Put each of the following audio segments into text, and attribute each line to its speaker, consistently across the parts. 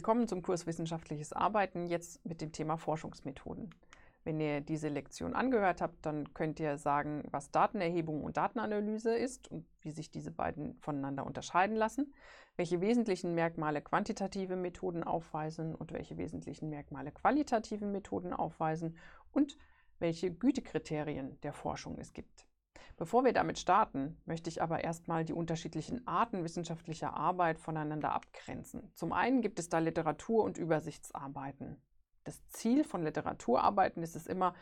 Speaker 1: willkommen zum Kurs Wissenschaftliches Arbeiten, jetzt mit dem Thema Forschungsmethoden. Wenn ihr diese Lektion angehört habt, dann könnt ihr sagen, was Datenerhebung und Datenanalyse ist und wie sich diese beiden voneinander unterscheiden lassen, welche wesentlichen Merkmale quantitative Methoden aufweisen und welche wesentlichen Merkmale qualitative Methoden aufweisen und welche Gütekriterien der Forschung es gibt. Bevor wir damit starten, möchte ich aber erstmal die unterschiedlichen Arten wissenschaftlicher Arbeit voneinander abgrenzen. Zum einen gibt es da Literatur- und Übersichtsarbeiten. Das Ziel von Literaturarbeiten ist es immer,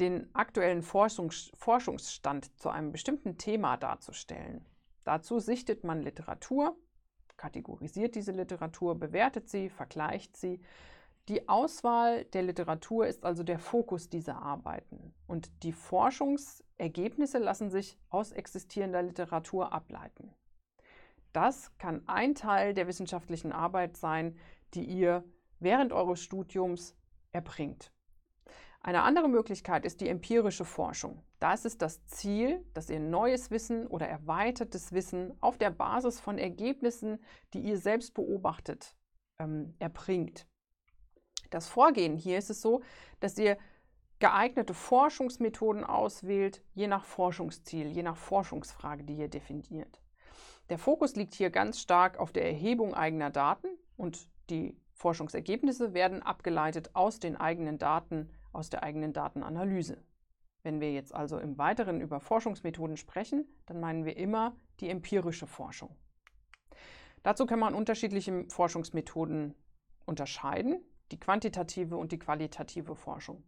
Speaker 1: den aktuellen Forschungs Forschungsstand zu einem bestimmten Thema darzustellen. Dazu sichtet man Literatur, kategorisiert diese Literatur, bewertet sie, vergleicht sie. Die Auswahl der Literatur ist also der Fokus dieser Arbeiten. Und die Forschungsergebnisse lassen sich aus existierender Literatur ableiten. Das kann ein Teil der wissenschaftlichen Arbeit sein, die ihr während eures Studiums erbringt. Eine andere Möglichkeit ist die empirische Forschung. Da ist es das Ziel, dass ihr neues Wissen oder erweitertes Wissen auf der Basis von Ergebnissen, die ihr selbst beobachtet, ähm, erbringt. Das Vorgehen hier ist es so, dass ihr geeignete Forschungsmethoden auswählt, je nach Forschungsziel, je nach Forschungsfrage, die ihr definiert. Der Fokus liegt hier ganz stark auf der Erhebung eigener Daten und die Forschungsergebnisse werden abgeleitet aus den eigenen Daten, aus der eigenen Datenanalyse. Wenn wir jetzt also im Weiteren über Forschungsmethoden sprechen, dann meinen wir immer die empirische Forschung. Dazu kann man unterschiedliche Forschungsmethoden unterscheiden, die quantitative und die qualitative Forschung.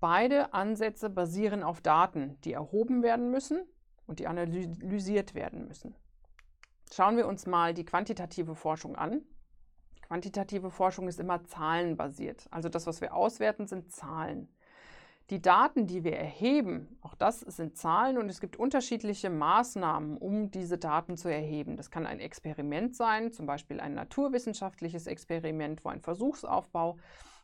Speaker 1: Beide Ansätze basieren auf Daten, die erhoben werden müssen und die analysiert werden müssen. Schauen wir uns mal die quantitative Forschung an. Quantitative Forschung ist immer zahlenbasiert. Also das, was wir auswerten, sind Zahlen. Die Daten, die wir erheben, auch das sind Zahlen und es gibt unterschiedliche Maßnahmen, um diese Daten zu erheben. Das kann ein Experiment sein, zum Beispiel ein naturwissenschaftliches Experiment, wo ein Versuchsaufbau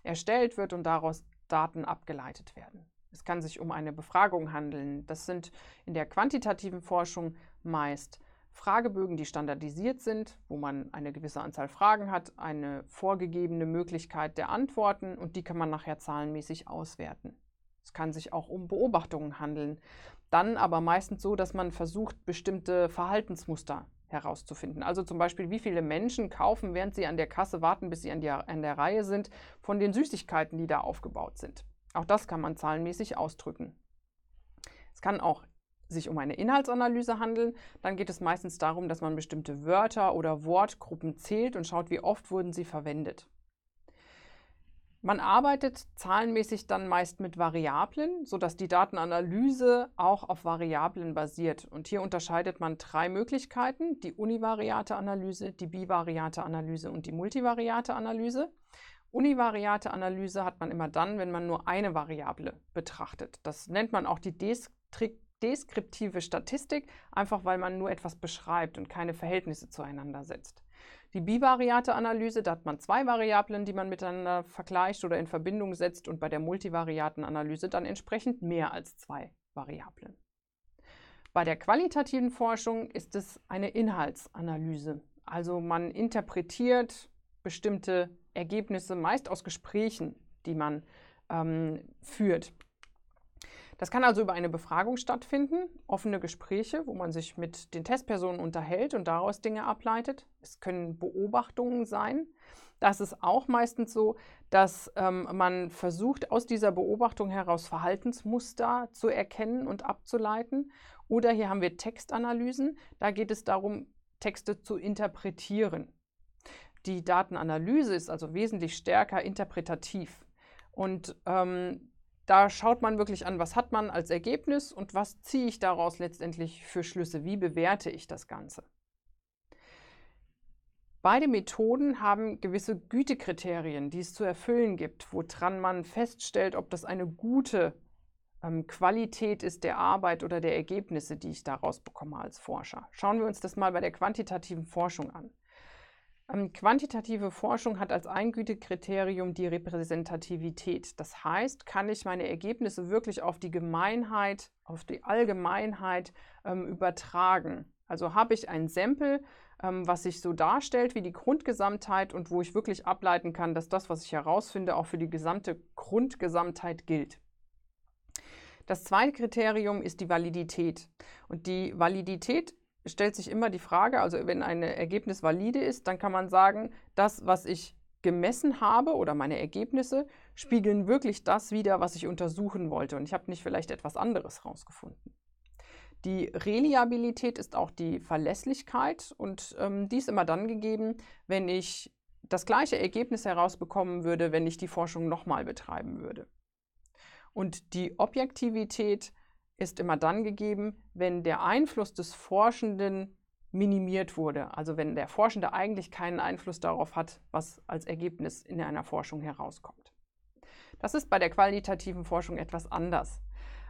Speaker 1: erstellt wird und daraus Daten abgeleitet werden. Es kann sich um eine Befragung handeln. Das sind in der quantitativen Forschung meist Fragebögen, die standardisiert sind, wo man eine gewisse Anzahl Fragen hat, eine vorgegebene Möglichkeit der Antworten und die kann man nachher zahlenmäßig auswerten. Es kann sich auch um Beobachtungen handeln. Dann aber meistens so, dass man versucht, bestimmte Verhaltensmuster herauszufinden. Also zum Beispiel, wie viele Menschen kaufen, während sie an der Kasse warten, bis sie an, die, an der Reihe sind, von den Süßigkeiten, die da aufgebaut sind. Auch das kann man zahlenmäßig ausdrücken. Es kann auch sich um eine Inhaltsanalyse handeln, dann geht es meistens darum, dass man bestimmte Wörter oder Wortgruppen zählt und schaut, wie oft wurden sie verwendet. Man arbeitet zahlenmäßig dann meist mit Variablen, sodass die Datenanalyse auch auf Variablen basiert. Und hier unterscheidet man drei Möglichkeiten, die univariate Analyse, die bivariate Analyse und die multivariate Analyse. Univariate Analyse hat man immer dann, wenn man nur eine Variable betrachtet. Das nennt man auch die deskriptive Statistik, einfach weil man nur etwas beschreibt und keine Verhältnisse zueinander setzt. Die bivariate Analyse, da hat man zwei Variablen, die man miteinander vergleicht oder in Verbindung setzt und bei der multivariaten Analyse dann entsprechend mehr als zwei Variablen. Bei der qualitativen Forschung ist es eine Inhaltsanalyse. Also man interpretiert bestimmte Ergebnisse meist aus Gesprächen, die man ähm, führt. Das kann also über eine Befragung stattfinden, offene Gespräche, wo man sich mit den Testpersonen unterhält und daraus Dinge ableitet. Es können Beobachtungen sein. Das ist auch meistens so, dass ähm, man versucht, aus dieser Beobachtung heraus Verhaltensmuster zu erkennen und abzuleiten. Oder hier haben wir Textanalysen. Da geht es darum, Texte zu interpretieren. Die Datenanalyse ist also wesentlich stärker interpretativ. Und ähm, da schaut man wirklich an, was hat man als Ergebnis und was ziehe ich daraus letztendlich für Schlüsse, wie bewerte ich das Ganze. Beide Methoden haben gewisse Gütekriterien, die es zu erfüllen gibt, woran man feststellt, ob das eine gute ähm, Qualität ist der Arbeit oder der Ergebnisse, die ich daraus bekomme als Forscher. Schauen wir uns das mal bei der quantitativen Forschung an. Ähm, quantitative Forschung hat als Eingütekriterium die Repräsentativität. Das heißt, kann ich meine Ergebnisse wirklich auf die Gemeinheit, auf die Allgemeinheit ähm, übertragen? Also habe ich ein Sample, ähm, was sich so darstellt wie die Grundgesamtheit und wo ich wirklich ableiten kann, dass das, was ich herausfinde, auch für die gesamte Grundgesamtheit gilt. Das zweite Kriterium ist die Validität. Und die Validität stellt sich immer die Frage, also wenn ein Ergebnis valide ist, dann kann man sagen, das, was ich gemessen habe oder meine Ergebnisse spiegeln wirklich das wider, was ich untersuchen wollte. Und ich habe nicht vielleicht etwas anderes herausgefunden. Die Reliabilität ist auch die Verlässlichkeit und ähm, die ist immer dann gegeben, wenn ich das gleiche Ergebnis herausbekommen würde, wenn ich die Forschung nochmal betreiben würde. Und die Objektivität ist immer dann gegeben, wenn der Einfluss des Forschenden minimiert wurde. Also wenn der Forschende eigentlich keinen Einfluss darauf hat, was als Ergebnis in einer Forschung herauskommt. Das ist bei der qualitativen Forschung etwas anders.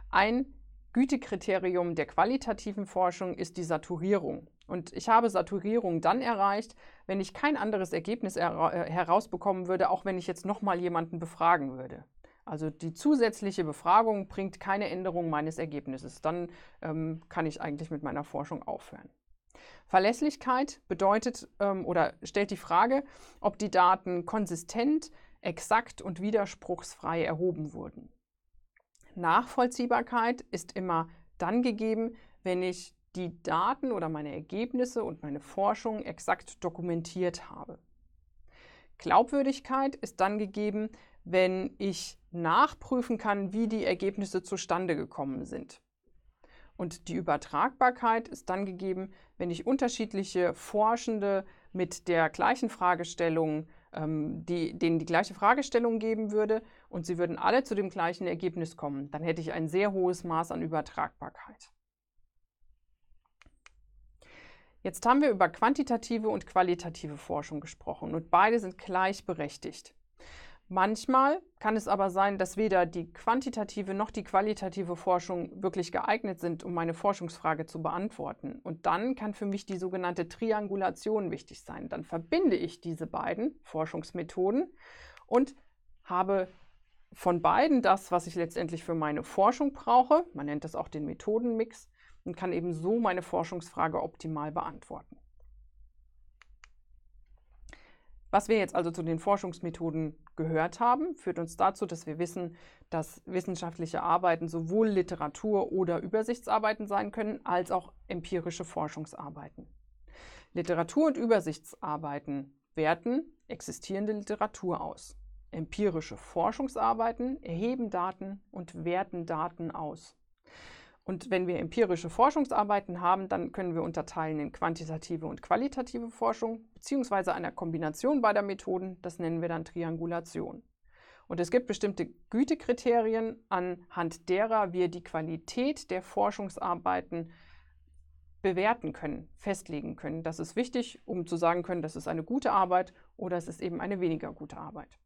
Speaker 1: Ein Gütekriterium der qualitativen Forschung ist die Saturierung. Und ich habe Saturierung dann erreicht, wenn ich kein anderes Ergebnis äh, herausbekommen würde, auch wenn ich jetzt nochmal jemanden befragen würde. Also die zusätzliche Befragung bringt keine Änderung meines Ergebnisses. Dann ähm, kann ich eigentlich mit meiner Forschung aufhören. Verlässlichkeit bedeutet ähm, oder stellt die Frage, ob die Daten konsistent, exakt und widerspruchsfrei erhoben wurden. Nachvollziehbarkeit ist immer dann gegeben, wenn ich die Daten oder meine Ergebnisse und meine Forschung exakt dokumentiert habe. Glaubwürdigkeit ist dann gegeben, wenn ich nachprüfen kann, wie die Ergebnisse zustande gekommen sind. Und die Übertragbarkeit ist dann gegeben, wenn ich unterschiedliche Forschende mit der gleichen Fragestellung, ähm, die, denen die gleiche Fragestellung geben würde und sie würden alle zu dem gleichen Ergebnis kommen. Dann hätte ich ein sehr hohes Maß an Übertragbarkeit. Jetzt haben wir über quantitative und qualitative Forschung gesprochen und beide sind gleichberechtigt. Manchmal kann es aber sein, dass weder die quantitative noch die qualitative Forschung wirklich geeignet sind, um meine Forschungsfrage zu beantworten. Und dann kann für mich die sogenannte Triangulation wichtig sein. Dann verbinde ich diese beiden Forschungsmethoden und habe von beiden das, was ich letztendlich für meine Forschung brauche. Man nennt das auch den Methodenmix und kann eben so meine Forschungsfrage optimal beantworten. Was wir jetzt also zu den Forschungsmethoden gehört haben, führt uns dazu, dass wir wissen, dass wissenschaftliche Arbeiten sowohl Literatur- oder Übersichtsarbeiten sein können, als auch empirische Forschungsarbeiten. Literatur- und Übersichtsarbeiten werten existierende Literatur aus. Empirische Forschungsarbeiten erheben Daten und werten Daten aus. Und wenn wir empirische Forschungsarbeiten haben, dann können wir unterteilen in quantitative und qualitative Forschung, beziehungsweise einer Kombination beider Methoden, das nennen wir dann Triangulation. Und es gibt bestimmte Gütekriterien, anhand derer wir die Qualität der Forschungsarbeiten bewerten können, festlegen können. Das ist wichtig, um zu sagen können, das ist eine gute Arbeit oder es ist eben eine weniger gute Arbeit.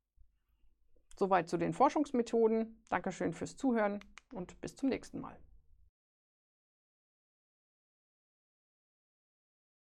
Speaker 1: Soweit zu den Forschungsmethoden. Dankeschön fürs Zuhören und bis zum nächsten Mal.